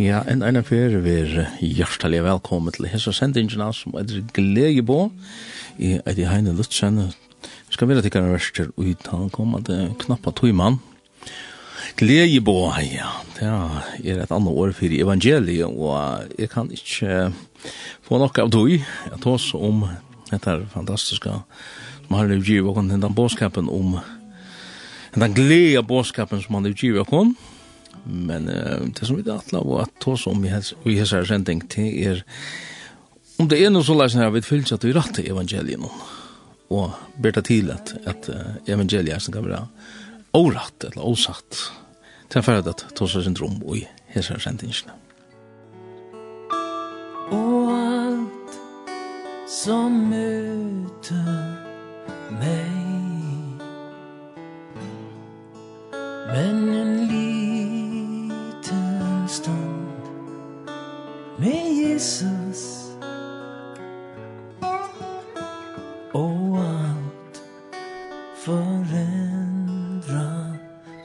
Ja, en eina fyrir vir hjertelig velkommen til hessa sendingina som er glede på. I er i Heine Lutzen. Jeg skal være tikkara verster ut han kom at knappa tøyman. Glede på, ja. Det er et annet år for evangeliet, og jeg kan ikke få nok av tøy. Jeg tar oss om dette fantastiska. som har levd givet og den båskapen om den glede båskapen som han levd givet og Men uh, det som vi da atla og at tås om i hessar sending til er om det er noe så leis her vi fyllt at vi ratt evangelien og berta til at, at uh, evangeliet som kan være oratt eller osatt til en ferdig at tås er syndrom og i hessar sendingene. Og alt som møter meg Men en liv stund med Jesus. Og alt forendra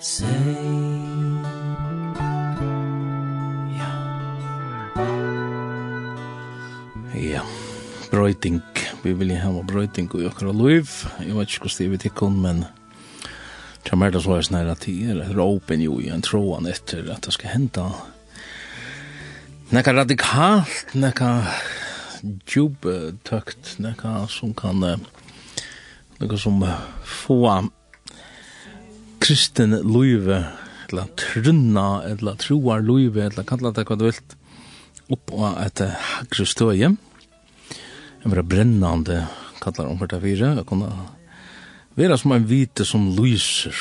seg. Ja. Ja, brøyting. Vi vil ha ha brøyting och jag kan liv. Jeg vet ikke hur det är tikkun men Jag märker så här snära till er Råpen jo i en tråan efter att det ska hända nekka radikalt, nekka djubetøkt, nekka som kan, nekka som få kristin luive, eller trunna, eller troar luive, eller kalla det hva du vilt, opp av et hagre støye, en vera brennande, kallar om hvert fire, og kunne vera som en vite som lyser,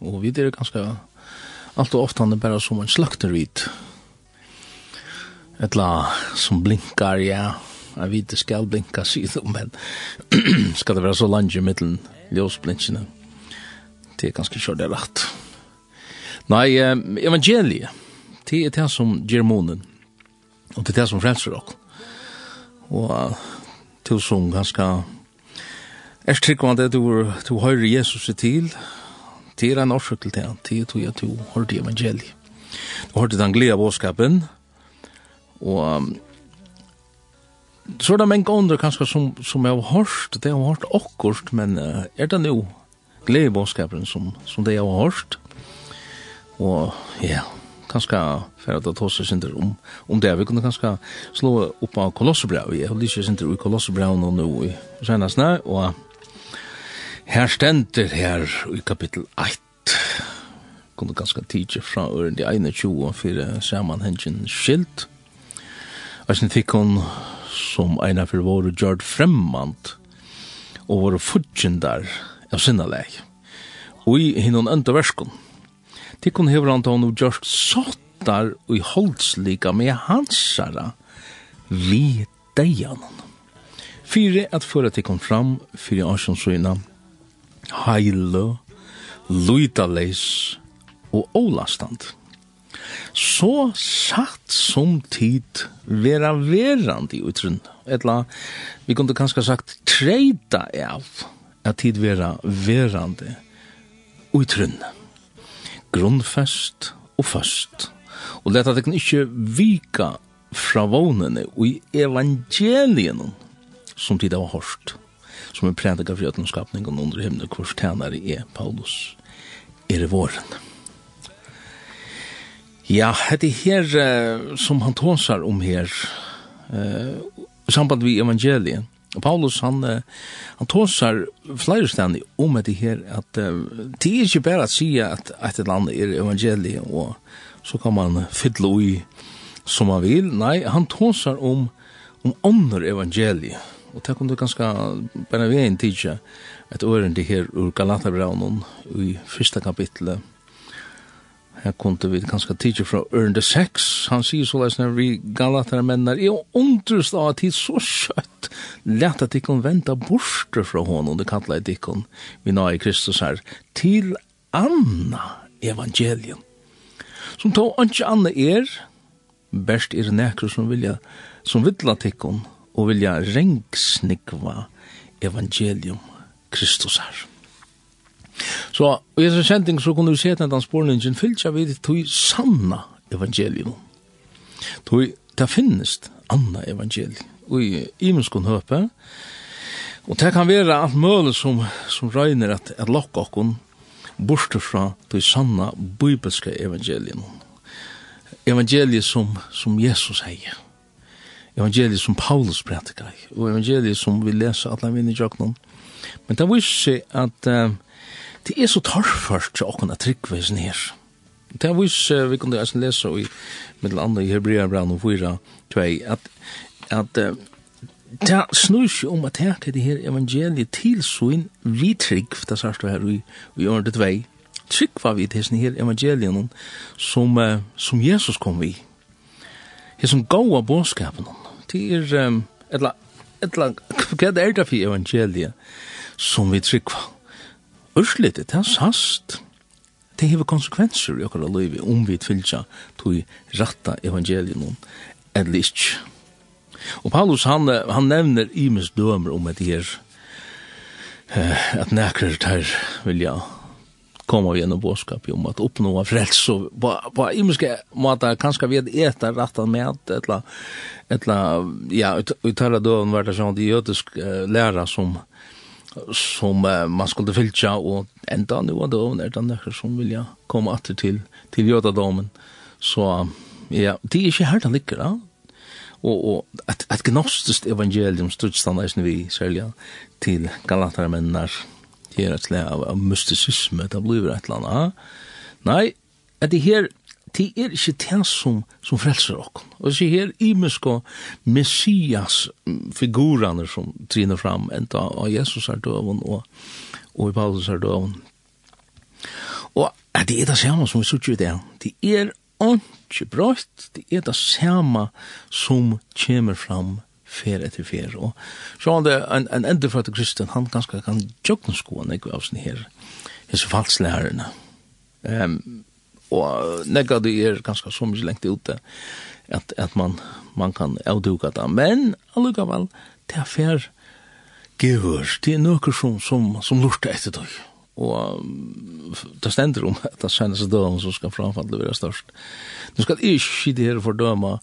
og vi er ganske, alt og ofte han er bare som en slaktervit, og etla som blinkar, ja. Jeg vet det skal blinka, sier du, men skal det være så langt i middelen, ljøsblinkene. Det er ganske kjørt det rett. Nei, evangeliet, det er det som gjør månen, og det er det som frelser dere. Og til som ganske er tryggvande at du, du hører Jesus til, det er en årsøk til det, det er at du hørte evangeliet. Du hørte den glede av åskapen, og Og så er det mange andre kanskje som, som jeg har hørt, det har hørt akkurat, men uh, er det nå gledebåndskaperen som, som det jeg har hørt? Og ja, kanskje for at det tar seg sinter om, om det. Vi kunne kanskje slå opp av Kolossebrau. Jeg har lyst synder i Kolossebrau nå nå i senest nå, og her stender her i kapittel 8. Kunne ganske tidsje fra øren de 21 for sammenhengen skilt. Eisen fikk hun som eina fyrir våre Gjord Fremmant og våre fudgjendar av sinna leg. Og i hinnon enda verskon. Tikkun hever han ta og Gjord sottar og i holdslika med hansara vi deianon. Fyre at fyrra tikkun fram, fyre asjonsøyna heile, luitaleis og ólastand så satt som tid vera verandi i utrun. Etla, vi kunde kanskje sagt treida av at tid vera verandi utrun. Grunnfest og fast. Og leta det kan ikkje vika fra vånene og i evangelien som tid av hårst som er prædika fri skapningen under himne kvart tænare er Paulus er i våren. Ja, det her uh, som han tåsar om her, uh, samband vi evangeliet, Paulus han uh, han tåsar flere stedene om det her at uh, det er ikke bare å si at et land er evangeliet og så kan man fylle ui som man vil. Nei, han tåsar om om andre evangeliet. Og det kom du ganske bare ved en tidsja et åren her ur Galaterbraunen i første kapitlet her kunne vi ganske tidsi fra Ørende Sex. han sier så leis når vi galatere mennar, jeg undrust av tid så skjøtt, Lett at ikon venta borste fra honom, det kallar jeg ikon. vi nå i Kristus her, til anna evangelium. som tog anki anna er, best er nekker som vilja, som vilja tikkon, og vilja rengsnikva evangelium Kristus her. Så i disse kjenting så kunne vi se at den spårningen fylltja vi til sanna evangelium. Til det finnes anna evangelium. Og i imenskon høpe, og det kan være alt mulig som, som røyner at, at lokka okkon bort fra til sanna bibelske evangelium. Evangeliet som, som Jesus heier evangeliet som Paulus prætikar. og evangeliet som vi leser alle vinner i jøknum. Men det viser seg at uh, det er så torrført til åkken at tryggveisen her. Det er vis, vi kunne eisen lese i middel andre i Hebrea brann og fyra, tvei, at, at uh, det snur seg om at her til det her evangeliet tilsyn vi trygg, det sier det her i, i året tvei, trygg var vi til her evangelien som, uh, som Jesus kom vi. Det som gav bådskapen, det er, um, etla, etla, hva er det for evangeliet som vi trygg var? Ørslitet, det er sast. Det hever konsekvenser i okkara løyvi om vi tvilja tog ratta evangelium eller ikke. Og Paulus, han, han nevner imes dømer om et her eh, at nekrar tar vilja koma gjennom bådskap om at oppnå frels og på, på imeske måte kanskje vi etter rattan med etla, etla ja, ut, uttala døven var det sånn de jødisk uh, læra som som uh, man skulle fylltja och ända nu av då er den där som vill jag komma åter till till Jotadomen så ja det är ju helt ligger da och og att att gnostisk evangelium stod stannar ju vi själva till Galatermännar det är ett slag av mysticism det blir et eller annet nej at det her det er ikke det som, som frelser oss. Og så her imesko messias figurerne som triner fram, enda av Jesus er døven og, og i Paulus er døven. Og ja, det er det samme som vi sier det. Det er ikke brøtt, det er det samme som kommer fram fer etter fer. Og så er det, en, en endefrøtt kristen, han ganske kan jøkken skoene, ikke av sin her, hese falslærerne. Um, og negga det er ganske så mye lengt ute at, at man, man kan avduka det. Men allukavall, det er fer gehør, det er nøkker som, som, som lurte etter det. Og det stender om at det seneste dømen som skal framfalle være størst. Nå skal jeg ikke sitte her for døma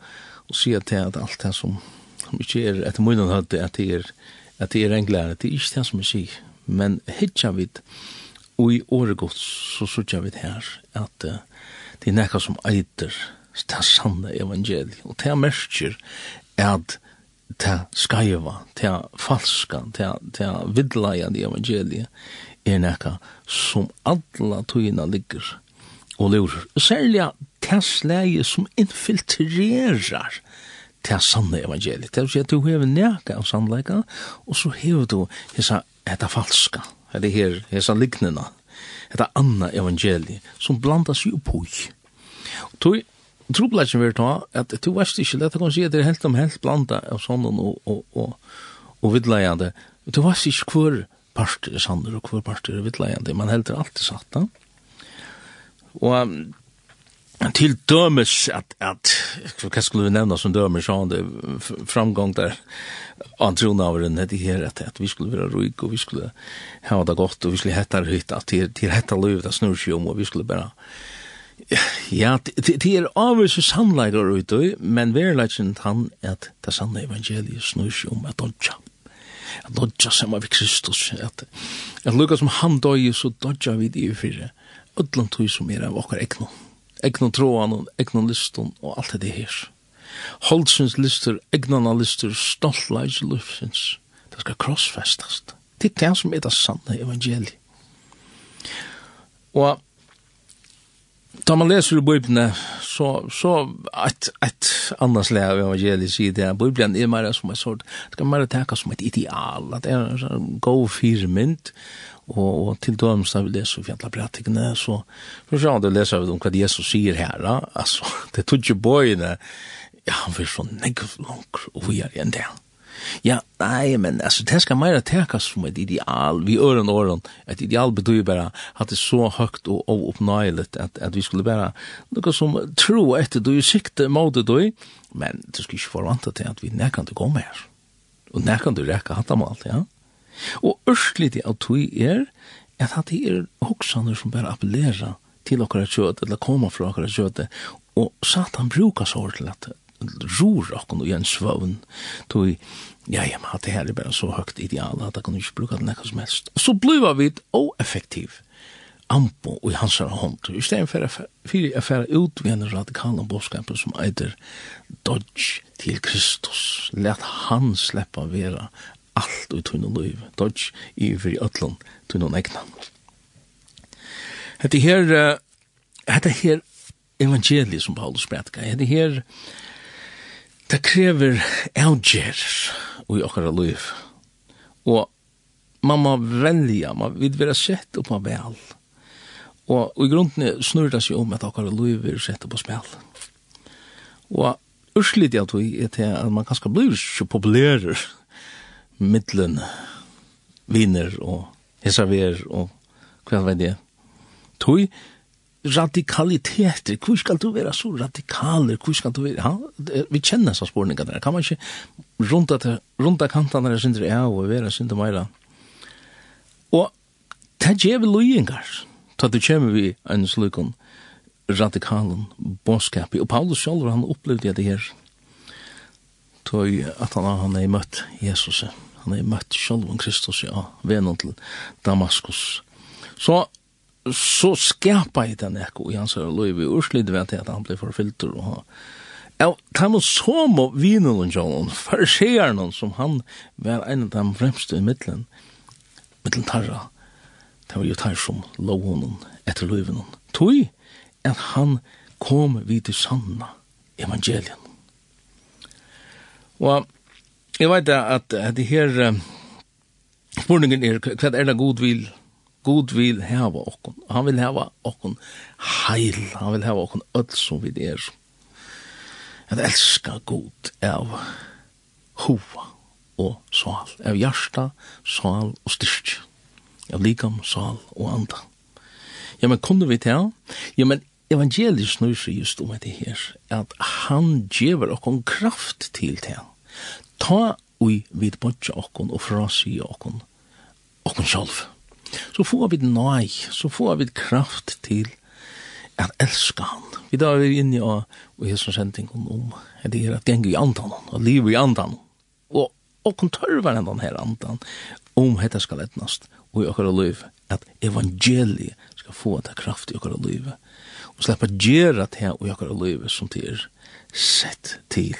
og si at det er alt det som, som ikke er etter munnen høyde, at det er, at det er englere, det er ikke det som jeg sier. Men hitja vidt, og i året godt, så sørger vi her at uh, det er nekka som eiter det sanne evangeliet, og det er merker at det skaiva, det falska, det vidlaian i evangeliet, er nekka som alla tøyina ligger og lurer. Særlig det slæget som infiltrerar det sanne evangeliet. Det vil si at du hever nekka av sannleika, og så hever du hessa, hetta falska, eller her, hessa lignina, etta anna evangeli som blanda seg oppi. Og tog, trobladjen vil ta at du veist ikke, dette kan si at det er helt om helt blanda av sånn og, og, og, og vidleiande. Du veist ikke hver parter er sanner og hver parter er vidleiande, man helder alltid satt da. Og till dømes att att hva skulle vi nevna som dømes så han det framgång där antron av den det här att at vi skulle være rik och vi skulle ha det gott og vi skulle hetta hytta att till till hetta det snur seg om och vi skulle bara ja det är avvis så sannlägger ut men verkligen han at det sanna evangeliet snurr om att dodja. Att dodja som av Kristus at, at lukka som han døy så dodja vid i fyrre. Ödlant tog som er av okkar egnom egnon troan og egnon liston og alt det her. Holdsens lister, egnana lister, stoltleis lufsins. Det skal krossfestast. Det er det som er det sanne evangeliet. Og Da man leser i Bibelen, så, så et, et annars slag av evangeliet sier det, Bibelen er mer som et sort, det kan mer teka som et ideal, at det er en sånn god firmynd, Og, og til dømes da vi leser fjentla pratikene, så for å se om det leser vi om hva Jesus sier her, altså, det tog ikke bøyene, ja, han vil så negativt langt og vi er igjen det. Ja, nei, men altså, det skal mer tekas som et ideal, vi øren og øren, et ideal betyr bare at det er så høyt og oppnøyelig at, at vi skulle bare noe som tro etter du, sikte måte du, men du skal ikke forvante til at vi nekan til å komme her. Og nekan til å rekke hattamal, ja. Ja. Og ørsliti av tui er at hatt er hoksaner som bare appellerer til okkara kjøt, eller koma fra okkara kjøt, og satan brukar så til at ror okkon og en svøvn, tui, ja, ja, men hatt det her er bare så høgt ideal at jeg kan ikke bruka det nekka som helst. Og så bliva vi oeffektiv ampo i hans hånd, i stedet for å fære ut ved en radikal bådskapen som eitir dodge til Kristus, let han sleppa vera alt ut hun og liv, dodge i for ötlun til noen egna. Hette her, hette her evangeliet som Paulus prædka, hette her, det krever avgjer i okkara liv, og man må velja, man vil være sett opp av vel, og i grunden snurr det seg om at okkara liv er sett opp av spil. Og urslit jeg tog er til at man kanskje blir så populærer, middelen viner og hesaver og hva var det? Tøy radikaliteter, hvor skal du være så radikaler, hvor skal du være? Ja, vi kjenner så spårninga der, kan man ikke rundt at rundt at kantene der synder ja, og være synder meira. Og det gjør vi løyengar, så det kommer vi en slukon radikalen bådskapi, og Paulus selv, han opplevde det her, tøy at han, han er møtt Jesus. Jesus. Han er møtt sjálvan Kristus, ja, vennen til Damaskus. Så, så skapa i den ekko i hans høyre i urslid ved at han ble forfilter og Ja, ta må så må vinen og John, for skjer noen som han var en av de fremste i middelen, middelen tarra, det var jo tar som lov honom etter loven honom. Tog at han kom vid til sanna evangelien. Og Jeg vet at, at det her spurningen er hva er det god vil God vil hava okkon. Han vil hava okkon heil. Han vil hava okkon öll som vi er. At elskar God av hova og sval. Av hjärsta, sval og styrst. Av likam, sval og anda. Ja, men kunne vi til? Ja, men evangeliet snur seg just om det her. At han gjever okkon kraft til til ta ui vid bodja okkon og frasi okkon okkon sjálf. Så får vi nøy, så får vi kraft til at elska han. Vi da er inne i og hesson sendingen om at det er at gjenge i andan, og liv i andan. Og okkon tørver enn den her andan om hetta skal etnast og i okkara liv at evangeliet skal få ta kraft i okkara liv og sleppa gjerra til og i okkara liv som det er sett til.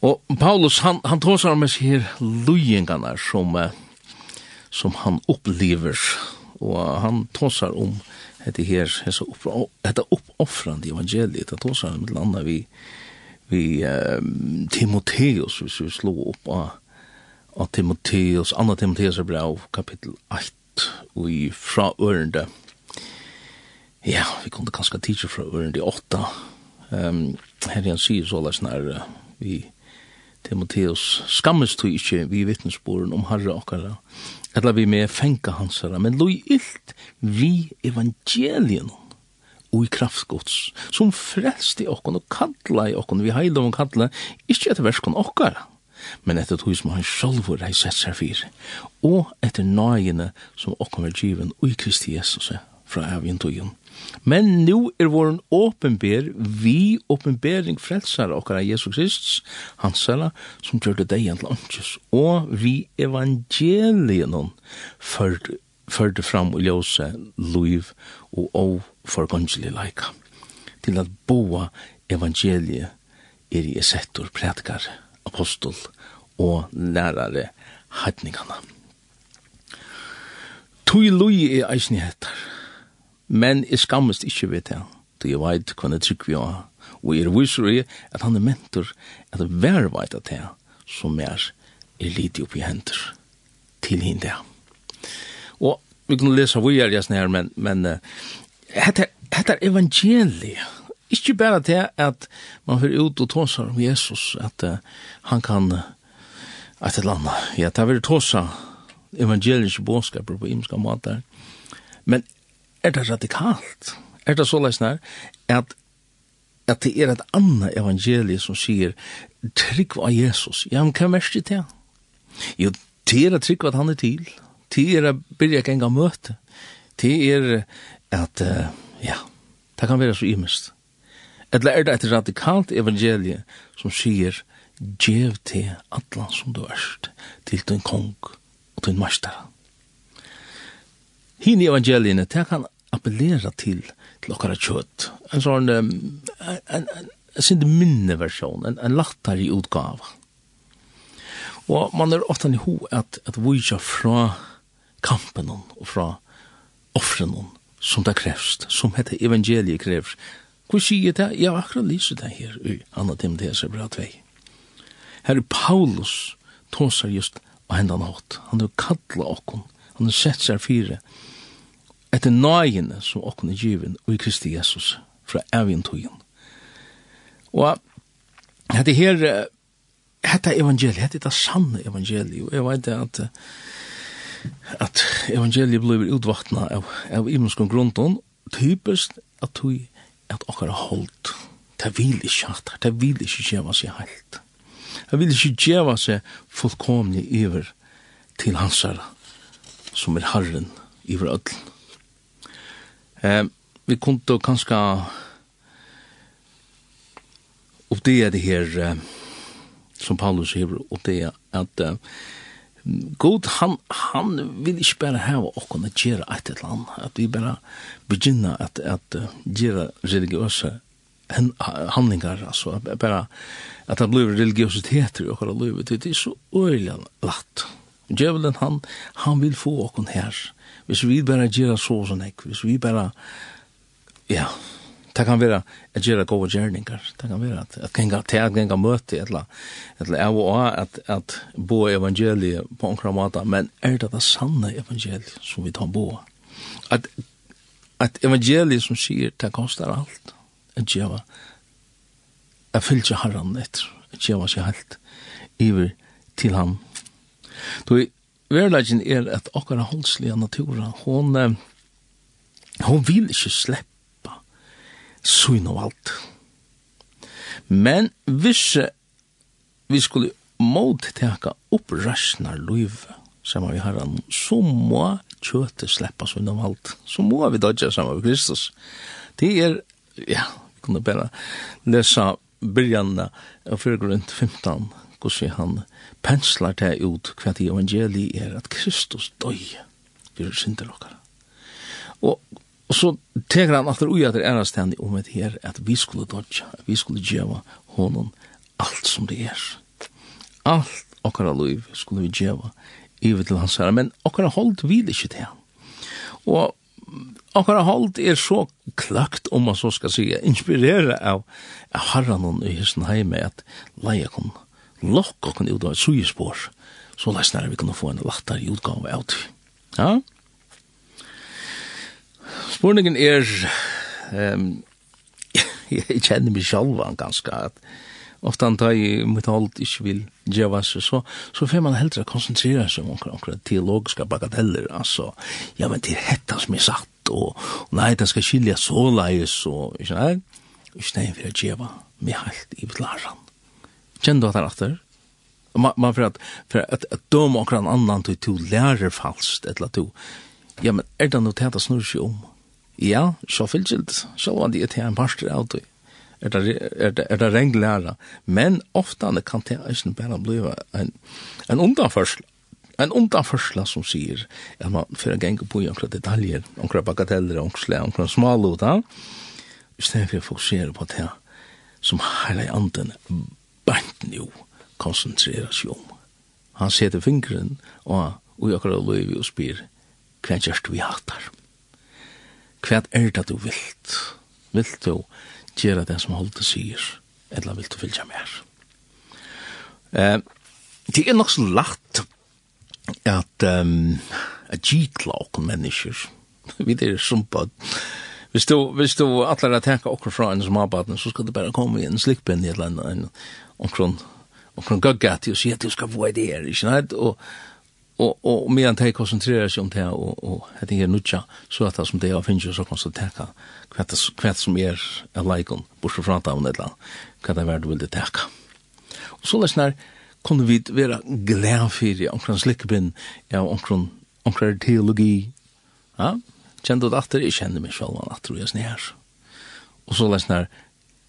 Og Paulus, han, han tåsar med seg her løyingarna som, som han opplever, og han tåsar om dette her, dette uppoffrande evangeliet, han tåsar med landa vi, vi um, Timotheus, hvis vi slå opp av, av Timotheus, Anna Timotheus er brev, kapittel 8, og i fra ørende, ja, vi kunne kanskje tidsje fra ørende 8, um, her han sier så lest nær, vi, uh, Timoteus skammes du ikkje vi vittnesboren om Herre okkara, eller vi med fenka hansara, men loj illt vi evangelien og i kraftgods, som frelst i okkon og kalla i okkon, vi heilom og kalla, ikkje etter verskon okkara, men etter tog som han sjolvor hei sett seg fyr, og etter nøyene som okkon var given og i Kristi Jesus fra evjen togjen, Men nu er våren åpenber, vi åpenbering frelsar okkar av Jesus Kristus, sala som gjør det deg til åndsjøs, og vi evangelien førte fram og ljøse liv og og forgåndelig leika, til at boa evangeliet er i esettor, prædikar, apostol og lærare heitningana. Tui lui er eisni hettar, men jeg skammest ikke ved det, Du, jeg vet hva jeg trykker vi har. Og jeg viser i at han er mentor at hver vet at det som er er lite oppi hender til henne det. Og vi kan lese hva jeg er her, men, men uh, dette er evangeliet. Ikke bare til at man får ut og tåser om Jesus, at uh, han kan uh, et eller annet. Ja, det er veldig tåsa evangeliske bådskaper på imenska måter. Men er det radikalt? Er det så leisner at at det er et annet evangelie som sier trygg av Jesus. Ja, men hva mest det? Jo, det er trygg at han er til. Det er å begynne ikke engang møte. Det er at, ja, det kan være så imest. Eller er det et radikalt evangelie som sier, Gjev til atlan som du erst, til din kong og din mestara. Hinn evangeliene, det kan appellera til, til okkara kjøtt. En sånn, um, en, en, en, en minne versjon, en, en lattari utgave. Og man er ofta i ho at, at vujja fra kampen og fra offren som det krevst, som heter evangeliet krevst. Hvor sier det? Jeg har akkurat lyset det her i Anna Timotheus er bra tvei. Her er Paulus tåsar just av hendan hatt. Han er kallet okkon okkene sett seg fire, etter nøyene som okkene given og i Kristi Jesus fra evig tøyen. Og dette her, dette evangeliet, dette er det sanne evangeliet, og jeg vet at at evangeliet blir utvaktna av, av imenskon grunden, typisk at tog at okkar holdt, det vil ikke hatt, det vil ikke gjeva seg helt. Det vil ikke gjeva seg fullkomlig iver til hansara som er Herren i vår ødel. Eh, vi kunne kanskje oppdea det her eh, som Paulus hever oppdea at eh, God, han, han vil ikke bare hava okkon at gjøre et eller annet, at vi bare begynner at, at uh, gjøre religiøse handlingar, altså, bare at det blir religiøsiteter i okkara livet, det er så øyelig latt. Djevelen, han, han vil få okken her. Hvis vi bare gjør så og sånn hvis vi bare, ja, det kan være at gjøre gode gjerninger, det kan være at, at genga, til at genga møte, eller, eller jeg og at, at bo evangeliet på enkla måte, men er det det sanne evangeliet som vi tar bo? At, at evangeliet som sier, det koster alt, at gjøre, at fylse herren etter, at gjøre seg helt, iver til ham, Då verleggen er at okkara holdslige natura, hon, hon vil ikke sleppa syn og alt. Men hvis vi skulle måtteka opprasnar liv, som vi har han, så må kjøtet sleppa syn og alt. Så må vi dodja saman med Kristus. Det er, ja, vi kunne bare lesa byrjanna av 4. 15, hvordan han penslar det ut hva det evangeliet er at Kristus døy for synder dere. Og, og så teker han at det ui at det er stendig om et her at vi skulle dødja, at vi skulle djeva honom alt som det er. Alt okkara liv skulle vi djeva ivet til hans herre, men okkara hold vil ikke til han. Og okkara hold er så klagt, om man så skal si, inspirera av herran i hans heime at leia kunne lokk okkur ut av et sujespår, så lesnar vi kunne få en lattar i utgave av det. Ja? Spurningen er, um, jeg kjenner meg sjalva ganske, at ofte han tar i mitt hold ikke vil gjøre seg, så, så får man heldre konsentrere seg om omkring teologiske bagateller, altså, ja, men det er hetta som er satt og, og nei, det skal skilja så leis, og ikke nei, ikke nei, for å gjøre meg helt i vitlaran kjenner du at det er etter? Man, man för at, for at, at døm och en annan til to lærer falskt eller to. Ja men er det noe til at det snurra seg om? Ja, så fyllt. Så var det til en parster av det. Er det er det er det reglära, men ofta det kan det ikke bare bli en en undanförsel. En undanförsel som sier at man får att gänga på noen detaljer, noen bagateller, noen slag, noen smalota. I stedet for å fokusere på det som hele anden bænt nu koncentrera seg om. Han setter fingren og og akkurat løy løyvi og spyr hva gjørst vi hattar? Hva er det du vilt? Vilt du gjøre det som holdt sier? Eller vilt du fylgja mer? Eh, det er nok så lagt at um, at gitla okkur mennesker vi er som Hvis du, hvis du atler at tenka okkur fra en som har så skal du bare komme i en slikpinn i et eller annet, omkron omkron gugga til å si at du skal få det her, ikke sant? Og, og, og, og medan de konsentrerer seg om det og, og jeg tenker nutja, så at det som de har finnes så konstatera hva, hva som er av leikon, bortsett fra at av et eller annet, hva det er verdt vil det teka. Og så lesnar, kunne vi være glad for omkron slikkebinn, ja, omkron, omkron teologi, ja, kjente det atter, jeg kjenner meg selv, atter og jeg snar. Og så lesnar,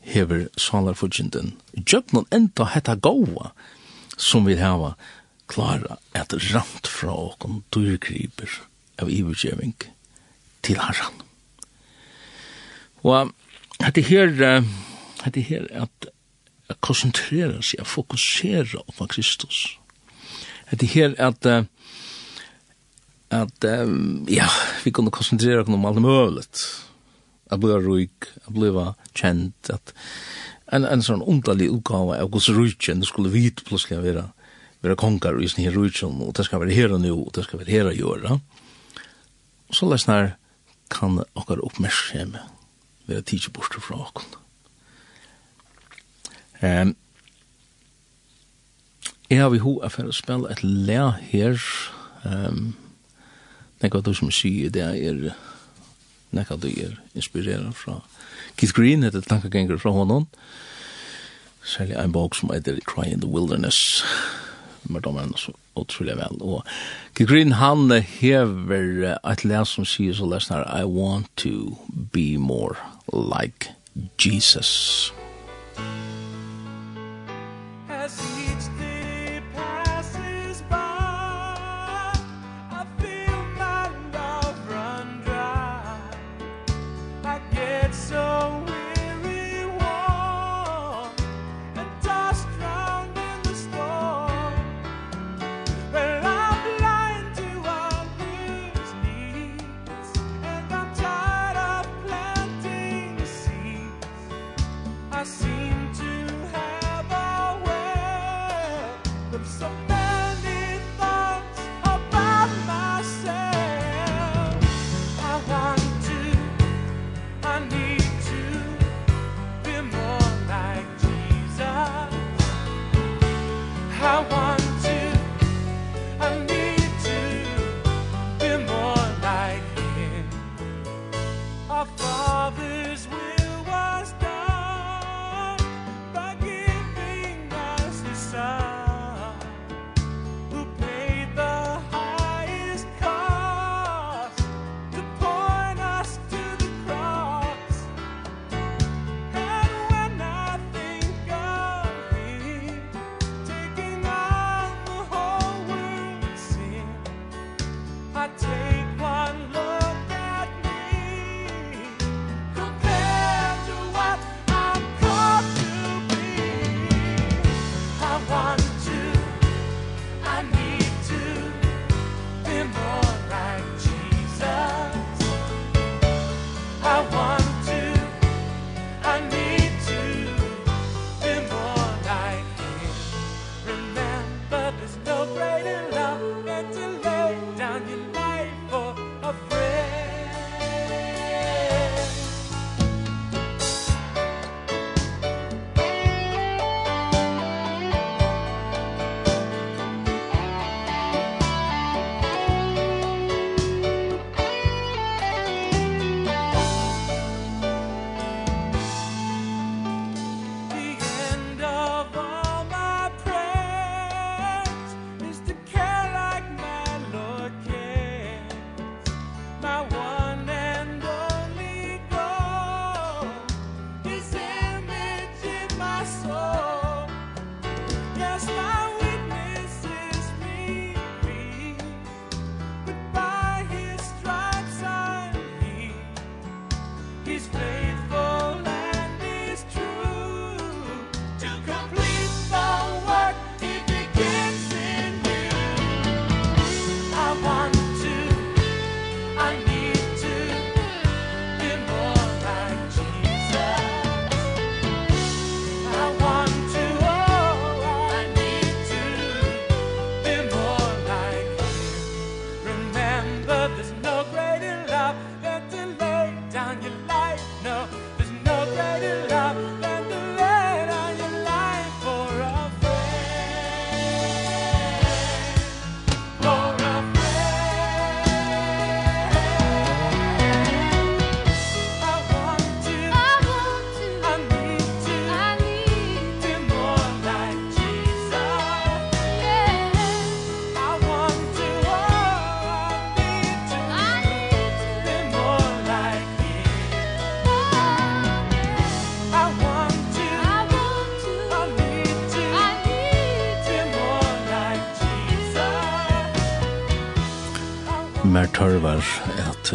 hever salarfudgjenden. Gjøpnen enda hetta gåa som vi hava klara at rant fra okon dyrgriper av ivergjeving til herran. Og hette her, hette her at konsentrera seg, at fokusera på Kristus. Hette her at at ja, vi kunne konsentrera oss om alt mulig at bli ruik, at bli kjent, at en, en sånn underlig utgave av hos riken, det skulle vit plötsligt vara, vara konkar i sin här og det skal være her og nu, og det skal være her og gjøre. Så lest läsnar kan okkar oppmerksomme vara tidsi bort fra okkar. Um, jeg har vi ho for å spille et le her. Um, det er godt du som sier det er nekka du er inspirera fra Keith Green, heter tankagengur fra honom. Særlig en bok som heter Cry in the Wilderness, med dem enn så utrolig vel. Og Keith Green, han hever et les som sier så lesnar, I want to be more like Jesus. Jesus. tørvar at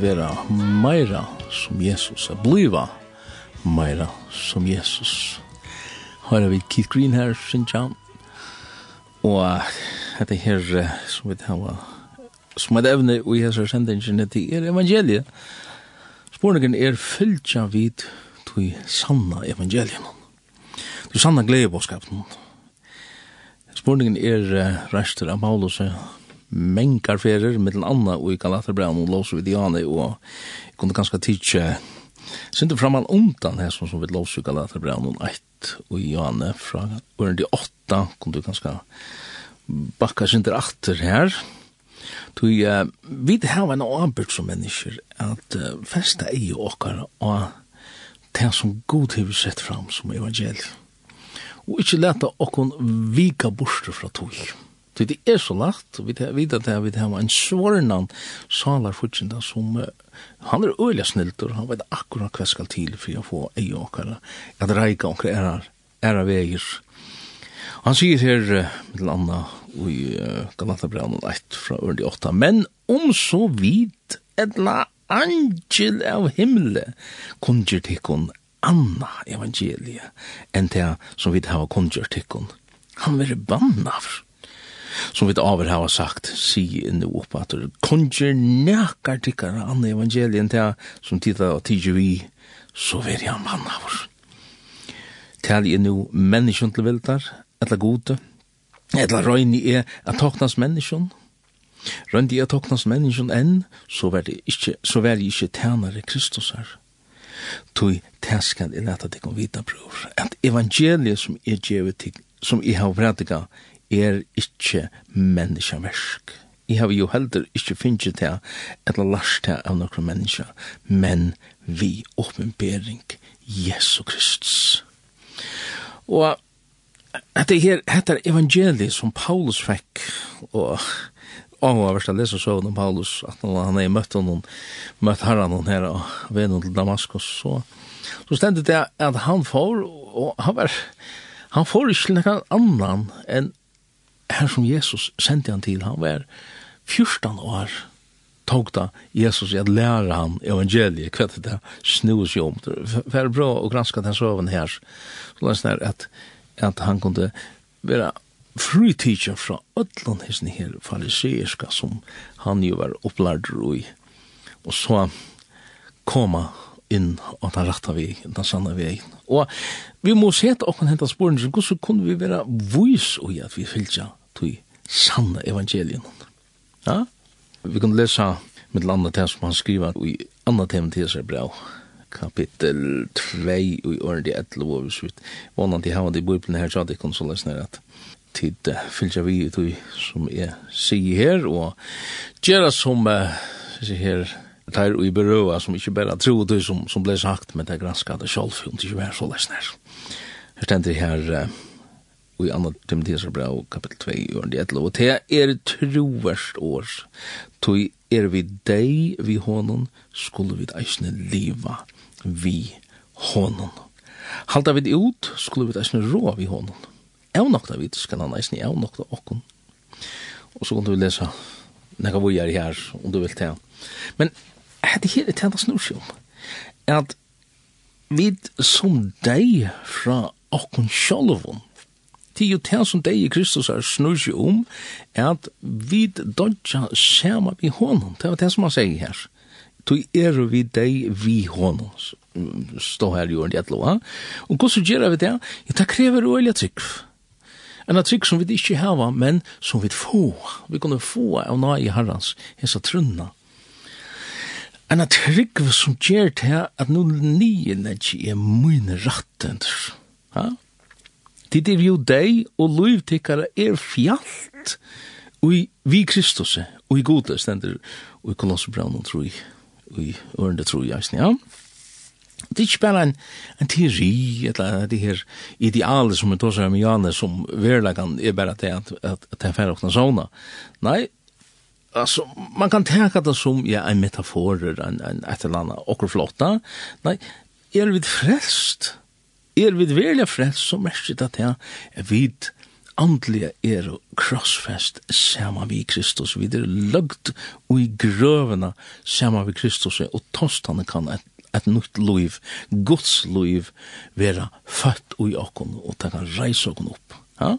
vera meira som Jesus, at bliva meira som Jesus. Her er vi Keith Green her, Sinja, og dette her som vi hava som et evne og i hese sendingen til er evangeliet. Sporningen er fylltja vid til sanna evangeliet. Til sanna gledebåskapen. Sporningen er uh, rester av Paulus og mengar ferer, mittel anna og i Galaterbraun og Lås og Diane, og jeg kunne ganske tidsje Sindu framan undan her som vi låser i Galaterbraun og eit og Jane fra ørende åtta, kunne du ganske bakka sindu atter her, Tui, uh, vi hava en avbyrd som mennesker at uh, festa ei okkar og det som god vi sett fram som evangeliet. Og ikkje leta okkon vika borste fra tog. Det det er så lagt, vi vet at vi har en svarnan salar fortsinda som han er øyla sniltur, han vet akkurat hva skal til for å få ei åkara, at reika åkara era, era veier. Han sier her, mitt Anna i Galatabran 1 fra Ørndi 8, men om så vidt etla angel av himle kunngjør tikkun anna evangelie enn det som vi har kunngjør tikkun. Han vil banna for som vi over har sagt, si inne opp at det konger nekar tikkara anna evangelien til som tida og tidsi vi, så ver jeg mann av oss. Tal er nu menneskjon til viltar, etla gode, etla røyni er at toknas menneskjon, røyni er at toknas menneskjon enn, så vær jeg ikkje, så vær jeg ikkje tænare Kristus her. Tui tæskan er leta tikkum vita, bror, at evangeliet som er djevet som i har prædika er ikkje menneskeversk. Jeg har jo heller ikkje finnje til eller lars til av nokre menneska, men vi åpenbering Jesu Kristus. Og dette her, dette er evangeliet som Paulus fikk, og Og hva verst å lese så om Paulus, at han er møtt honom, møtt herren hon her, og ved noen til Damaskus, så, så stendet det at han får, og han var, han får ikke noen annan enn her som Jesus sendte han til, han var 14 år, tog da Jesus i at lære han evangeliet, hva det er snus jo om. Det var bra å granske den søven her, så det er at, at han kunne være teacher fra ödlan hisni her fariseiska som han jo var opplærd i. Og så koma inn og ta rætta vi, den sanna vi Og vi må seta okkur henta sporen, så hvordan kunne vi vera vois i at vi fylgja tui sanna evangelien. Ja? Vi kan lesa mitt landa til som han skriver i anna tema til seg brev, kapittel 2 i åren til 11 og visvitt. Vannan til hava i bøyblene her, så det kan så lesner at tid fylgja vi ut i som jeg sier her, og gjerra som sier her, tar i berøa som ikke bare tro det som, som ble sagt, men det er granska det sjálf, om det ikke var så lesner. Her stender her, uh, i andra Timotheus brev kapitel 2 i ørende 11, og det er troverst år, tog er vi deg vi hånden, skulle vi eisne liva vi hånden. Halda vi ut, skulle vi eisne rå vi hånden. Evnokta vi, skal han eisne evnokta okken. Og så kan du lesa nekka vi er her, om du vil ta. Men det her er tjenta snursjom, at vi som deg fra okken sjolvån, Det er jo det som deg i Kristus er snur seg om, er at vi dodja sama vi honom. Det var det som han sier her. Tu er vi deg vi honom. Stå her i ordet etlo, Og hva hvordan gjør vi det? Ja, det krever øyelig trygg. En trygg som vi ikke hava, men som vi få. Vi kunne få av nai herrans, hessa trunna. En trygg som gjør det at nu nyen er ikke er mine rattender. Ja? Tid er jo deg, og liv tikkara er fjallt ui vi Kristus, ui gode stender, ui kolossebraun og troi, ui ørende troi, eisne, ja. Det er ikke bare en, en teori, eller det her idealet som vi tar seg med Janne, som verleggen er bare det at, at, at det er færre åkne sånne. Nei, alltså man kan tänka det som ja en metafor en en ett eller annat och flotta. Nej, är er vi frälst er vid verlig frels, så merker det til er vid andlige er krossfest sama vi Kristus, vi er løgt og i grøvene sama vi Kristus, og tostane kan et, et nytt liv, Guds liv, være født i okken, og ta kan reise okken opp. Ja?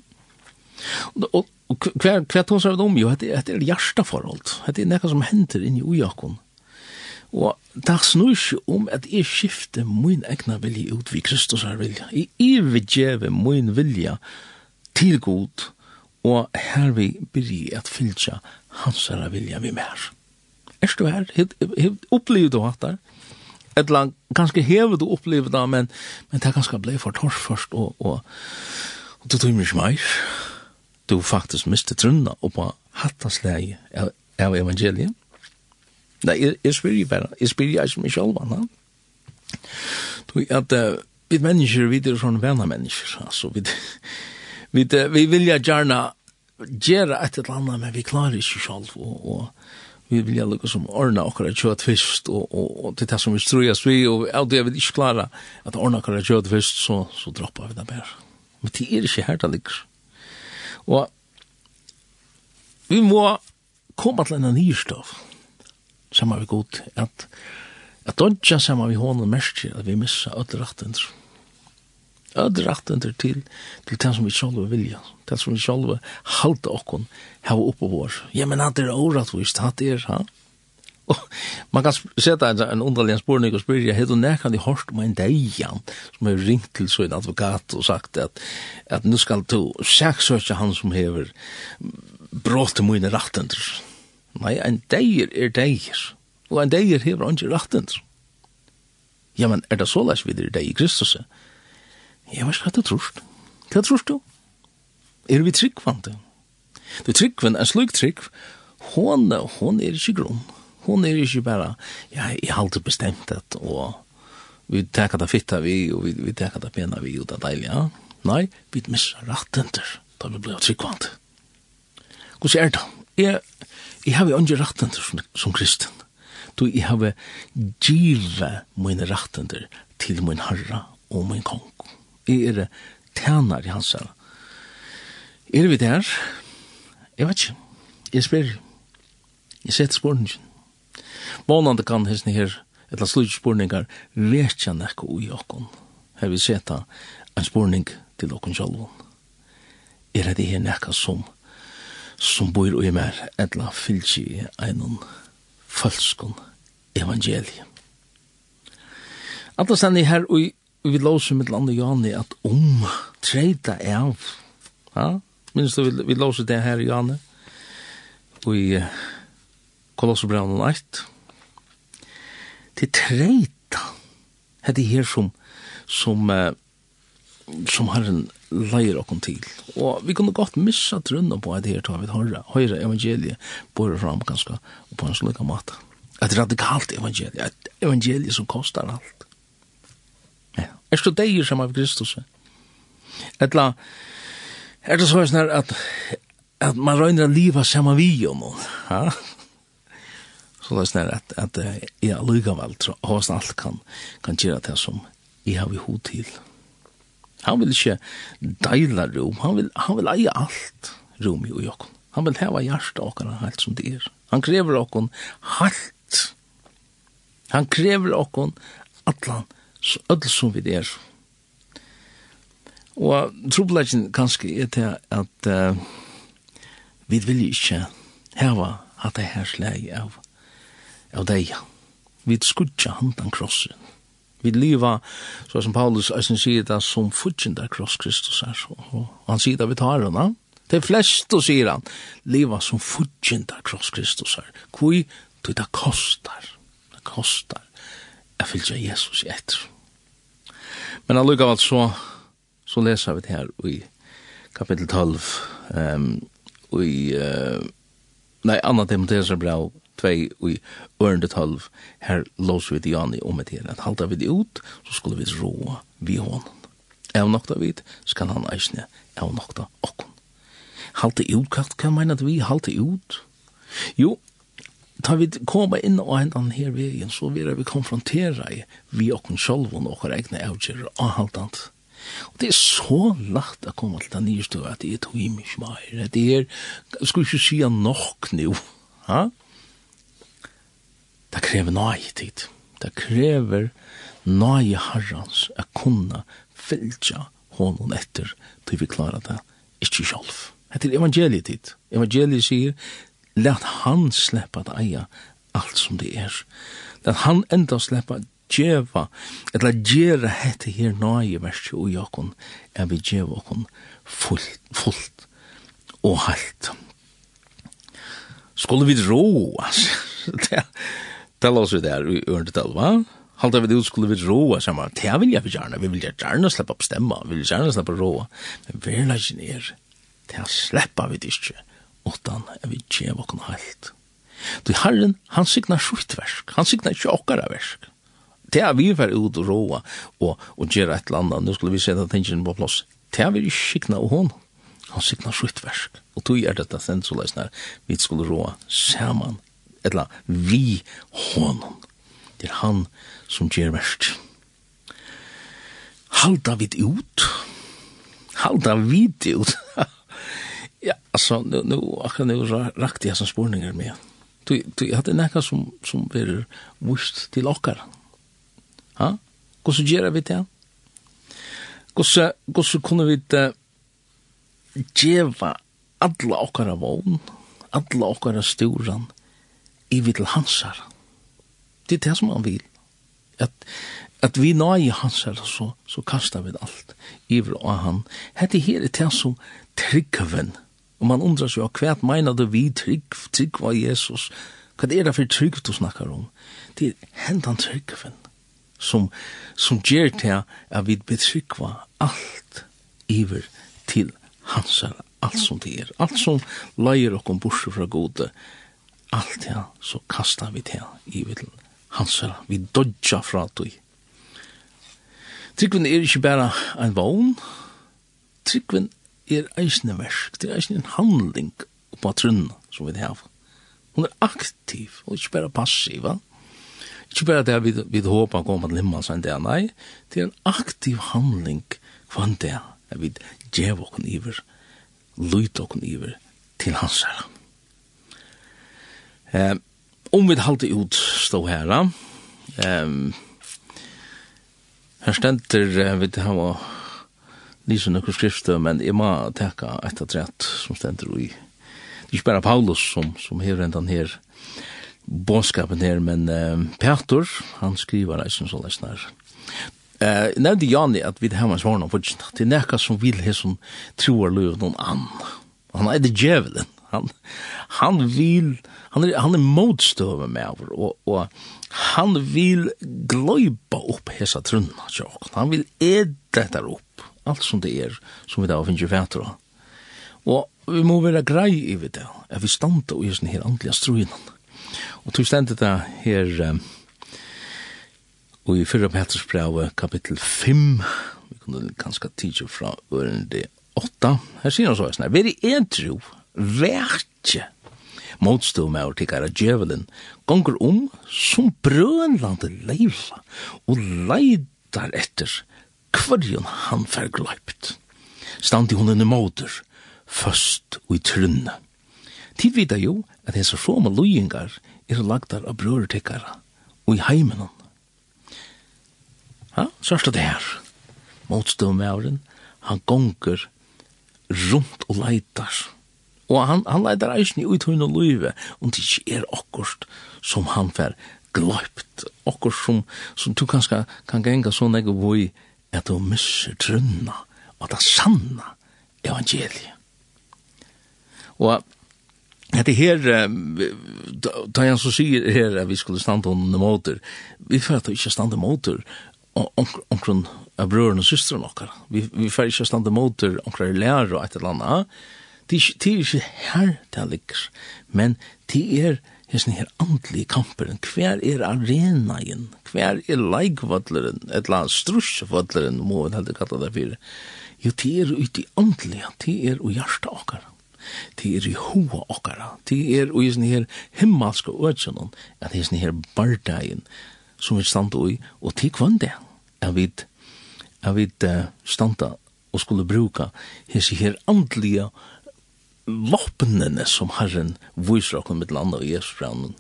Og, og, og hva, hver tog seg om jo, det er hjerteforhold, det er noe som henter inn i okken, Og det snur ikke om at jeg skifter min egna vilje ut vi Kristus har vilja. Jeg evigjever min vilja til god, og her vi blir at fylltja hans herre vilja vi mer. Er du her? Opplever du hatt der? Etla, ganske hevet du opplever det, men, men det er ganske blei for tors først, og, og, og du tøymer ikke mer. Du faktisk miste trunna oppa hattans leie av, av evangeliet. Nei, jeg, jeg spyr jo bare, jeg spyr jo ikke meg selv, na. Du, at uh, vi mennesker, vi er sånne venner mennesker, altså, vi, vi, vi vil jo gjerne gjøre et eller annet, men vi klarer ikke selv, og, og vi vil jo lukke som ordne akkurat kjøtt først, og, og, og det er det som vi tror jeg, vi og av det vil ikke klare, at ordne akkurat kjøtt først, så, så dropper vi det bare men det er ikke her det ligger og vi må komme til en nyrstav saman vi god, at at dodja saman vi honom mersi at vi missa öll rattender. Öll rattender til til det som vi sjálfa vilja, det som vi sjálfa halda okkon hava oppe vår. Ja, men hatt er órattvist, hatt er, ha? Og man kan seta en, en underlig spurning og spyrja, hei du nekkan i hårst om en deian som har ringt til sin advokat og sagt at, at nu skal du saksøkja han som hever brått til mine rattender. Nei, ein deir er deir, og ein deir hever ikke rattend. Ja, men er det så lest videre deir i Kristus? Ja, men hva er trust? trorst? Hva trorst du? Er vi tryggvande? Du tryggvande, en slik trygg, hon, hon er ikke grunn. Hon er ikke bare, ja, jeg har alltid bestemt det, og vi teker det fitta vi, og vi, vi teker det pena vi, og det er deilig, ja. Nei, vi misser rattender, da vi blir tryggvande. Hvordan er det? Jeg Jeg har jo ikke rettender som, som kristen. Du, jeg har givet mine rettender til min herre og min kong. Jeg er tjener i hans herre. Er vi der? Jeg vet ikke. Jeg spør. Jeg setter spørningen. Månande kan hesten her, etla slutspurningar, vet jeg nekko ui okkon. Her vi seta en spurning til okkon sjalvon. Er det her nekka som som bor i mer, etla fylgji einon falskon evangelium. Alla stendig her, og vi låser mitt land og Jani at om treida av, ja, minst vi, vi låser det her Jani, og i Kolosserbraunen 1, til treida, hette her som, som, som har en leir okkom til. Og vi kunne godt missa trunna på at her tar vi høyre, høyre evangeliet bore fram ganske på en slik måte. Et radikalt evangelie, et evangelie som kostar alt. Ja. Er det deir som av Kristus? Etla, er det så sånn at, at man røyner livet sammen vi om noen, ha? Så det er sånn at, at jeg lykkevel tror at alt kan, kan gjøre det som jeg har vi hod til. Ja Han vil ikke deila rom, han vil, han vil eie alt rom i okkon. Han vil heva hjarta okkon helt som det er. Han krever okkon halt. Han krever okkon atlan, öll som vi er. Og trobladjen kanskje er til at uh, vi vil ikke heva at det her slag av, av deg. Vi skudja handan krossen Vi liva, så som Paulus eisen sier det, som fudgjende kross Kristus er. Og han sier det vi tar henne. Det flest, og sier han, liva som fudgjende kross Kristus er. Hvor du, det kostar. Det kostar. Jeg fylgjer Jesus i etter. Men allukavalt så, så leser vi det her i kapittel 12, um, i, uh, nei, Anna Timotheus brev, tvei i ørende tolv, her låser vi det Diani om et her, at halda vi det ut, så skulle vi råa vi hånden. Av nokta vid, skal han eisne av nokta okkon. Halte ut, hva mener vi, halte ut? Jo, ta vi koma inn og hendan her vegen, så vil vi konfrontera vi okkon sjolvun og okkar egne avgjer og haltant. Og det er så lagt å komme til den nye støy at det er tog i mye mer. Det er, jeg skulle ikke si nok nå. Ha? Det krever nøye tid. Det krever nøye herrens å kunne fylgja honom etter til vi klarer det ikke sjálf. Det er evangelietid. Evangeliet sier, let han sleppa at eia alt som det er. Let han enda sleppa djeva, eller djera hette her nøye verset og jakon, er vi djeva okon fullt, fullt og halt. Skulle vi roas? det ställa oss där i ørende örndetal, va? Halda vi det ut skulle vi roa så samma. Det vil jeg jag gjerne, Vi vil gjerne slippe opp stemma, Vi vil gjerne slippe roa. Men vi er ikke ner. Det släppa vi det ikke, Utan er vi ger vakna helt. Du Herren, han signar versk, Han signar ikke okkara versk. Det er vi fer ut og roa og, og gjøre et eller annet. Nå skulle vi se sette tingene på plass. Det er vi ikke signa og hon. Han signar versk. Og tog er dette sendt så løsner. Vi skulle roa saman eller vi honom. Det er han som gjør verst. Halda vid ut. Halda vid ut. ja, altså, nu, nu, akkurat nu rakte jeg som spurninger med. Du, du hadde nekka som, som er vust til okkar. Ha? Hvordan gjør vi det? Hvordan, hvordan kunne vi det djeva alla okkara vogn, alla okkara sturan, i vi til hansar. Det er det som han vil. At, at vi nå i hansar, så, så kastar vi alt iver av han. Hette her er det som tryggven. Og man undrar seg, hva meina du vi trygg, trygg var Jesus? Hva er det for trygg du snakkar om? Det er hendan tryggven som, som gjør til at vi betrykva alt iver til hansar, alt som det er, alt som leier okkom borsi fra gode, alt det, så kastar vi det i vittel hansar. Vi dodja fra tog. Tryggven er ikke bare en vogn, tryggven er eisne versk, det er eisne en handling på trunna som vi har. Hun er aktiv, og ikke bare passiv, va? Ikke bare det vi, vi håper kommer til himmelen som det er, nei, det er en aktiv handling kvann det at vi djev okken iver, lyt okken iver til hans herre. Eh, om vi halte ut stå her, ehm her stender vi til hava lyser noen skrifter, men jeg må teka et av trett som stender i. Det er ikke bare Paulus som, som hever enn her bånskapen her, men eh, Petor, han skriver reisen så lesnar. Eh, jeg nevnte Jani at vi har en svarn om fortsatt. Det er nekka som vil he som tror løy noen ann. Han er det djevelen han han vil han er han är motstøve med över och och han vill glöjpa opp hesa trunna så han vill äta dette opp alt som det er som vi da finner fætter og vi må være grei i det att vi stanta og gjør den her andliga ströjen og tog ständigt det her um, Og i fyrra Petersbrevet, kapittel 5, vi kunne kanskje tidsi fra ørende 8, her sier han så, sånn, vi er veri entro verkje motstå med og tikkara djevelen, gonger om som brønlande leiva, og leidar etter kvarjon han fer gløypt. i hunden i måter, først og i trunne. Tid vita jo at hese froma loyingar er lagdar av brøretikkara, og i heimenon. Ja, sørst det her. Motstå med han gonger rundt og leidar Og han, han leitar eisen i uthøyn og løyve, om det ikke er akkurst som han fer gløypt, akkurst som, som du kanskje kan genga sånn jeg boi, at du misser trunna, og det sanna evangeliet. Og Det her, da jeg så sier her at vi skulle standa under måter, vi får at ikke stande måter omkring av brøren og systeren okkar. Vi, vi får ikke standa måter omkring lærer og et eller annet, Det er ikke her det ligger, men det er hesten her andlige kampen. Hver er arenaen? Hver er leikvadleren? Et eller annet strusjevadleren, må vi heldig kalla det for. Jo, det er ute i andlige, det er ui hjertet okkar. Det er i hoa okkar. Det er i hesten her himmelske ødsjonen, at hesten her bardagen som vi standa i, og til kvann det, er vi, at vi standa og skulle bruka hese her andlige ødsjonen våpnene som Herren viser oss med landa Jesus Jesusbranden.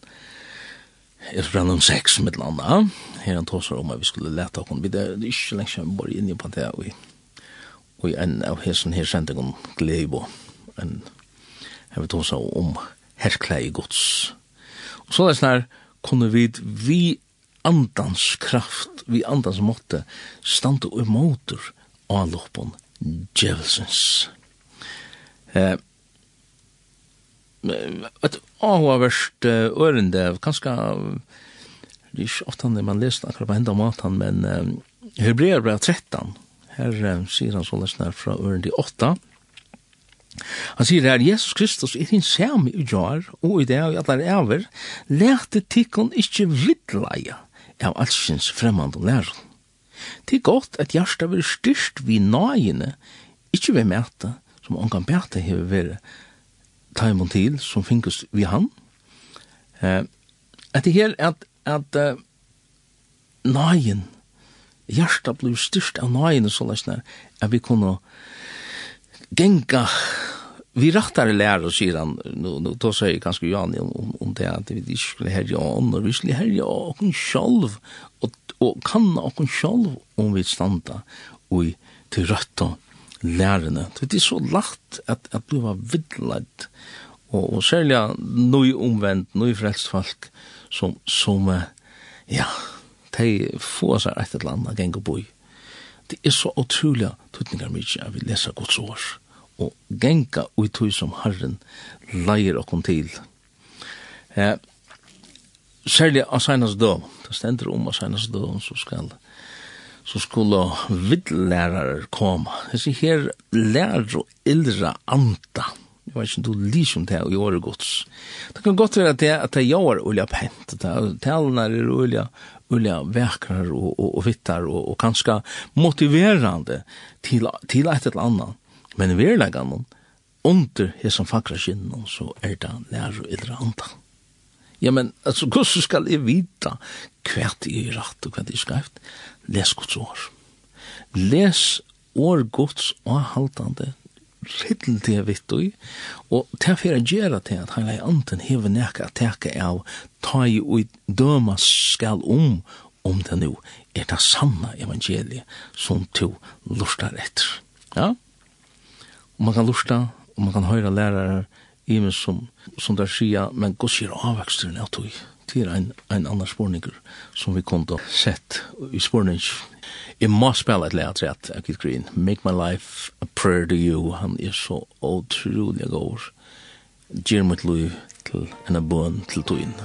Jesusbranden sex med landa. Her han tåser om at vi skulle leta oss. Det er ikke lenge siden vi bare inne på det. Og, og en av hesen her sendte om Glebo. En, her vi tåser om herklæg gods. Og så er det sånn her, kunne vi vi andans kraft, vi andans måtte, stande og motor av loppen djevelsens. Eh, et avhåverst ørende, kanskje, det er ikke ofte man leser akkurat på enda maten, men uh, Hebreer brev 13, her uh, sier han så lesner fra ørende 8, Han sier her, Jesus Kristus er din samme i jar, og i det og i allar ever, lete tikkun ikkje vidleia av allsins og lærer. Det er godt at hjertet vil styrst vi nøyene, ikkje vi mæta, som ongan bæta hever vere taimon til som finkes vi han. Eh, etter her at, at uh, nøyen, hjertet ble styrst av nøyen så løsne, at vi kunne genga vi rattar lærer sier han nu nu då säger ganska Johan om om det att vi inte skulle herja om vi skulle herja och en själv och och kan och en själv om vi standa och till rätta lærerne. Det er så lagt at, at du var vidlagt, og, og særlig nøy omvendt, nøy frelst folk, som, som ja, de få seg et eller annet geng og boi. Det er så utrolig tøtninger mye at vi leser Guds år, og genga ui tøy som Herren leier okkon til. Eh, særlig av senast døm, det stender om av senast døm, så skal det så skulle vidlærere komme. Jeg sier her, lærer og eldre anta. Jeg vet ikke om du lyser om det og gjør det godt. Det kan godt være at det, at det gjør olja pent. Talene er olja, olja vekker og, og, og vittar og, og kanskje motiverande til, til et eller annet. Men vi er i noen under hesson fakra skinnen, så er det lærer og eldre anta. Ja, men altså, hvordan skal jeg vite hva det er rett og hva det er skreft? les Guds år. Les år Guds og haltande, til det vitt og, og til for å gjøre til at han er anten hever nekka at teka av, ta i og døma skal om, om det nu er det sanna evangeliet som to lustar etter. Ja? Og man kan lusta, og man kan høyra lærare i som, som der sier, men gos sier avveksteren av tog til en, en annan spårninger som vi kunde sett i spårning. Jeg må spela et leat rett, Akit Green. Make my life a prayer to you. Han er så utrolig god. Gjør mitt liv til en bøn til toginn.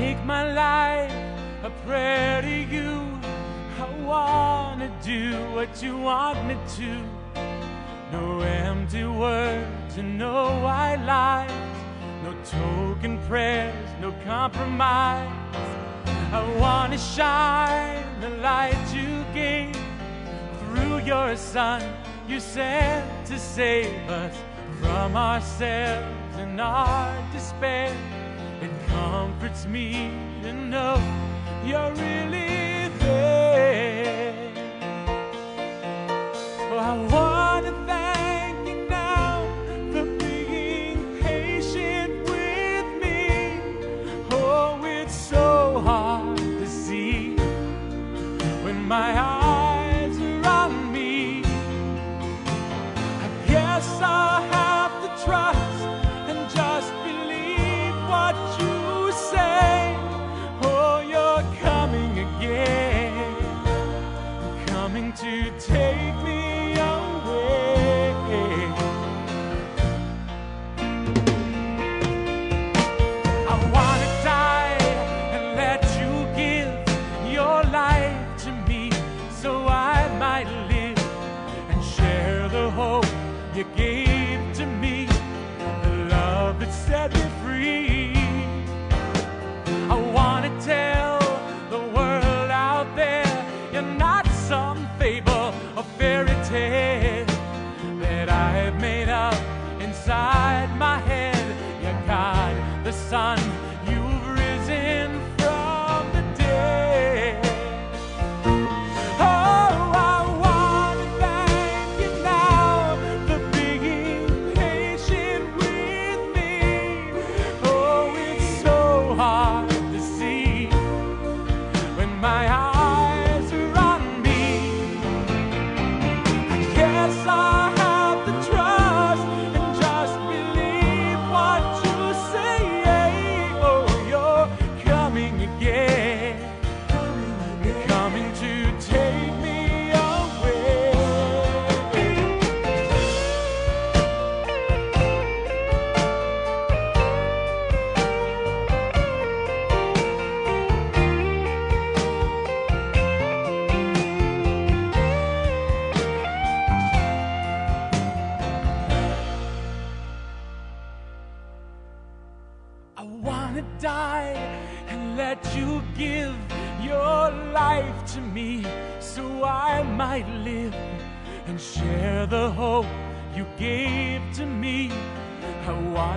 Make my life a prayer to you. I wanna do what you want me to. No empty words and no white lies. No token prayers, no compromise. I want to shine the light you gave. Through your son you sent to save us From ourselves and our despair. It comforts me to know you're really there. Oh, I want you gave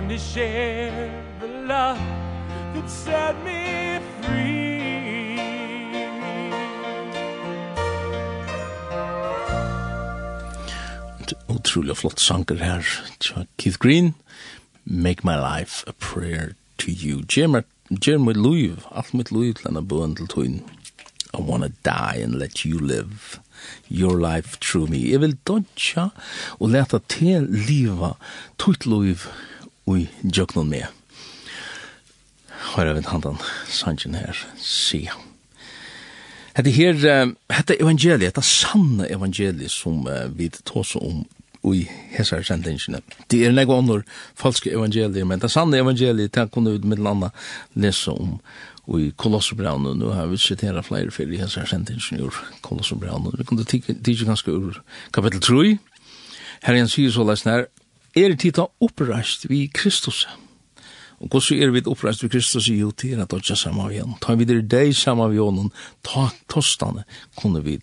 time to share the love that set me free Utrolig flott sanger her Keith Green. Make my life a prayer to you. Jeremy Jeremy Louis Alt mitt Louis til en bøn til tøyen I wanna die and let you live your life through me. Jeg vil dodja og leta til liva tøyt liv ui jøknon med. Høyre vet han den sangen her, sier Hetta Hette her, hette evangeliet, hette sanne evangeliet som vi tås om i hesar sendingene. Det er nego andre falske evangelier, men det sanne evangeliet, det kunne vi mitt landa lese om i Kolosserbraunen. nu har vi sitera flere fyrir i hessar sendingene ur Kolosserbraunen. Vi kunne tige ganske ur kapittel 3. Her igjen sier så lesnær, er tid ta oppreist vi Kristus. Og hvordan er vi oppreist vi Kristus i jo til at dodja saman vi honom. Ta vi der deg saman vi honom, ta tostane kunne vi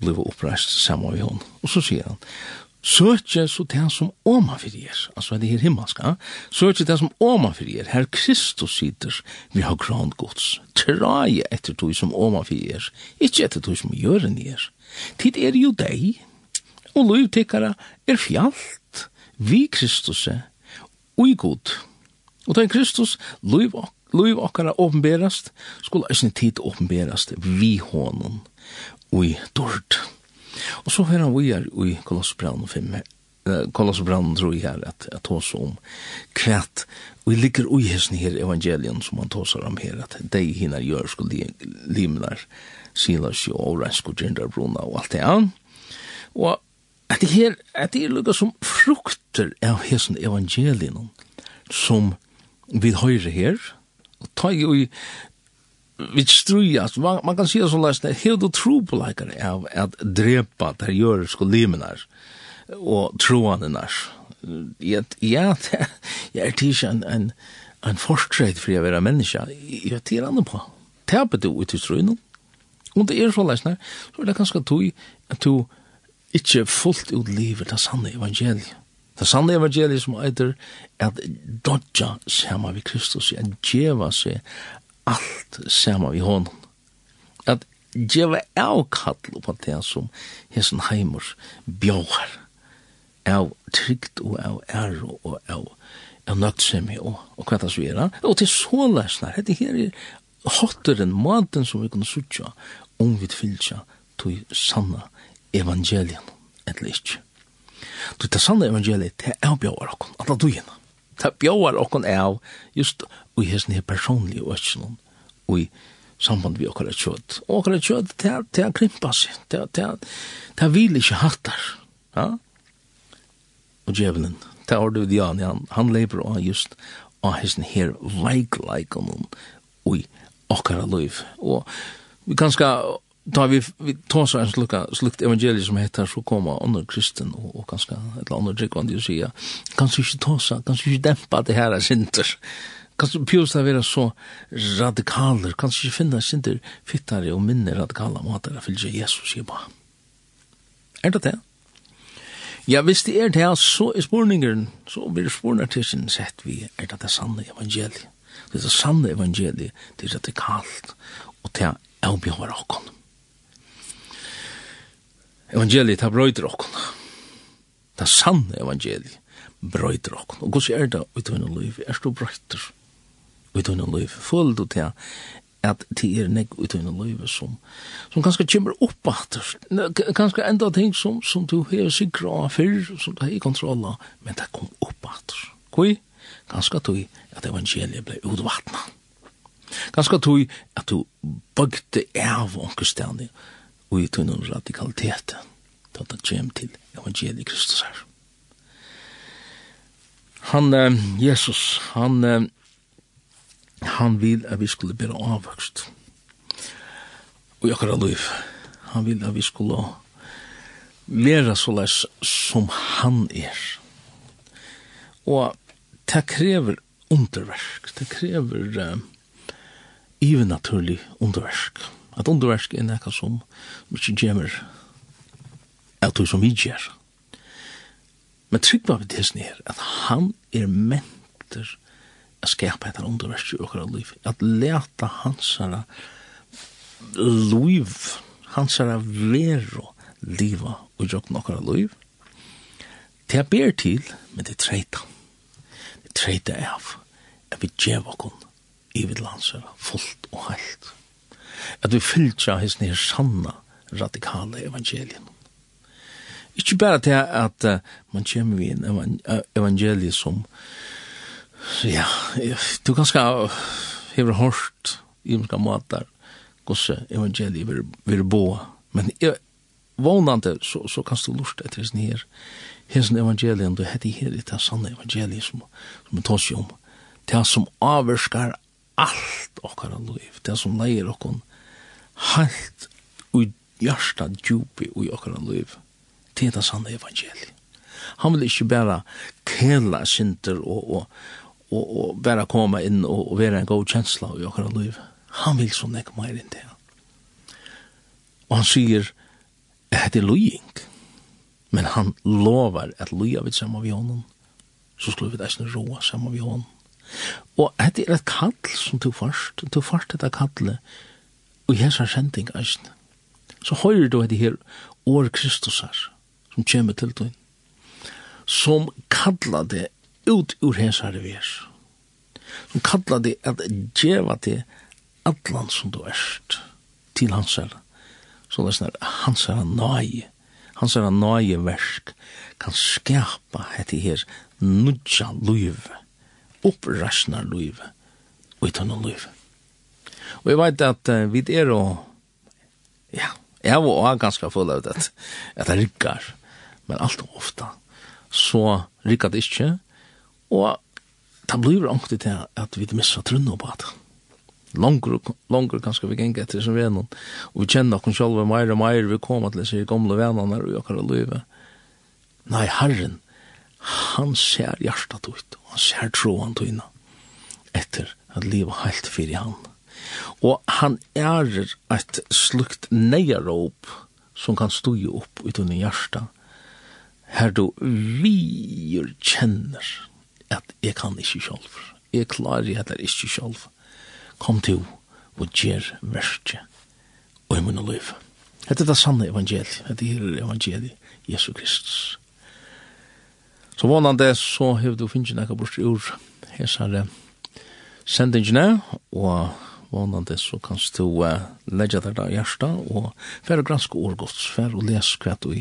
bli oppreist saman vi honom. Og så sier han, Søkje så det som åma for er, altså det her himmelska, søkje det som åma for er, her Kristus sitter, vi har grand gods, traje etter tog som åma for er, ikkje etter tog som gjøren er. Tid er jo deg, og lovtikkara er fjallt, vi Kristus ui god. Og da Kristus loiv ok Liv okkara åpenberast, skulle eisen tid åpenberast vi honom ui dord. Og så hører vi er i Kolossebraun 5, Kolossebraun tror jeg her at jeg tås om kvæt, og jeg ligger ui hesten her evangelien som han tåsar om her, at de hinner gjør skulle limnar, silas jo, og regnskog, og alt det, an. Og at det her, at det er lukka som frukter av hesen evangelien som vi høyre her, og ta i vi strujas, man, man kan sida så leisne, hev du tro på leikare av at drepa der gjør sko limenar og troaninar. Ja, ja, jeg er tisja en, en, en forstreit for jeg vera menneska, jeg tir andre på. Tapet du ut i strujnum, og det er så leisne, så er det ganske tog at du ikke fullt ut livet det sanne evangeliet. Det sanne evangeliet som eiter at dodja sama vi Kristus, at djeva seg alt sama vi hon. At djeva avkall på det som hesen heimur bjóar av trygt og av æro og av av nøgtsemi og, og hva det er. Og til så læsna, dette her er hotteren, maten som vi kunne sutja om vi fylgja tog sanna evangelien, eller ikke. Du, det sanne evangeliet, det er bjauar okkon, alla dugina. Det er bjauar okkon av, just ui hesni her personlige vetsjonen, ui samband vi okkara kjød. Og okkara kjød, det er, det er krimpa seg, det er, det er, det er vil ikke hattar. Ja? Og djevelen, det er ordet Jan, han, han lever av just av hesni her veikleikonen ui okkara liv. Og vi kan ska da vi, vi tar så en slukka, slukt evangeliet som heter så komma andre kristen og, og ganske et eller annet drikkvandig og sier kanskje ikke ta seg, kanskje ikke dempa det her er sinter kanskje pjøs det være så radikaler kanskje ikke finne sinter fittare og minne radikale måter å fylse Jesus i ba er det det? Ja, hvis det er det så er spurningen, så blir spurningen til sin sett vi, er det det sanne evangeliet? Det er det sanne evangeliet, det er radikalt, og det er avbjørn åkken evangeliet har brøyder okken. Det er sanne evangeliet brøyder okken. Og hvordan er det ut av liv? Er du brøyder ut av liv? Føler du til at det er nek ut av liv som, som kanskje kommer opp atter. Kanskje enda ting som, som du har sikra før, som du har i kontrolla, men det kom opp atter. Hvor? Ganske tog at evangeliet ble utvattnet. Ganska tog at du bøgte av onkelstene og i tunn radikalitet da det kjem til evangeliet Kristus her. Han, Jesus, han, han vil at vi skulle bli avvokst og jeg akkurat liv. Han vil at vi skulle være såleis som han er. Og det krever underverk, det krever uh, ivenaturlig underverk at underverk er nekka som som ikke gjemmer at du som vi gjør. Men tryggva vi til her, at han er mentor a skapa etter underverk i okra liv, at leta hansara liv, hansara vero liva og jokna okra liv, det ber til, men det treita. Det treita er av at vi gjev okon i vid landsara fullt og heilt at vi fylltja hans nir sanna radikale evangelien. Ikke bare til at uh, man kommer vi en evan evangelie som ja, du ganske hever hårst i mska måter gosse evangelie vil, vil bo, men jeg, vånande så, så kan du lusta etter hans nir hans evangelien, du heter her i det sanna evangelie som, som vi tar seg om, det som avverskar allt okkara liv, det som leir okkon halt ui hjärsta djupi ui okkar liv. Det er det sanne evangeliet. Han vil ikke bare kela sinter og, og, og, og bare komme inn og, og være en god kjensla i okkar liv. Han vil så nek meir inn det. Og han sier, det er lojing. Men han lovar at loja vid saman vi honom, så skulle vi dessen roa saman vi honom. Og det er et kall som tog først, tog først etter kallet, og i har sending eisen, så høyrer du etter her år Kristusar, som kommer til døgn, som kallar det ut ur hessar vers, som kallar det at djeva det atlan som du erst til hans her, så det er sånn hans her nøye, hans her nøye versk, kan skapa hette her nudja luive, opprasna luive, og i tønne luive. Og jeg vet at uh, vi er og, ja, jeg var også ganske full av det, at det rikker, men alt og ofte, så rikker det ikke, og det blir ångte til at vi misser trunnet på det. Longer, longer kanskje vi gikk etter som vennom, og vi kjenner oss selv mer og mer, vi kommer til disse gamle vennene og gjør det livet. Nei, Herren, han ser hjertet ut, og han ser troen til henne, etter at livet helt fyrir han. Og han er et slukt neieråp som kan stå opp utan i hjertet. Her du vir kjenner at jeg kan ikke sjálf. Jeg klarer at jeg ikke sjálf. Kom til og gjer verste og i munne liv. Dette er det sanne evangeliet. Dette er evangeliet Jesu Kristus. Så vanande så har du finnes nekka bort ur hesare sendingene og Vånande så kan du uh, legge deg der hjärsta og færre granske årgods, færre og les hva du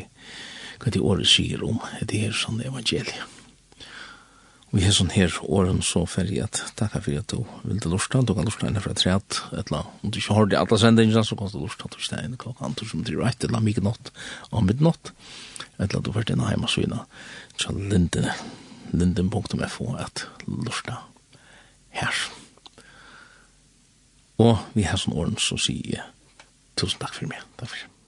hva de året sier om det her sånn evangeliet. Og i hesson her åren så færre at takk for at du vil til lorsta, du kan lorsta inne fra treat, etla, om du ikke har det alle sendingene, så kan du lorsta til stein klokka antur som du reit, etla mye natt, om midnatt, etla du vært inn heima svina, tja linden, linden.fo, at lorsta her. Her. Og vi har sånn åren så sier jeg tusen takk for meg. Takk for meg.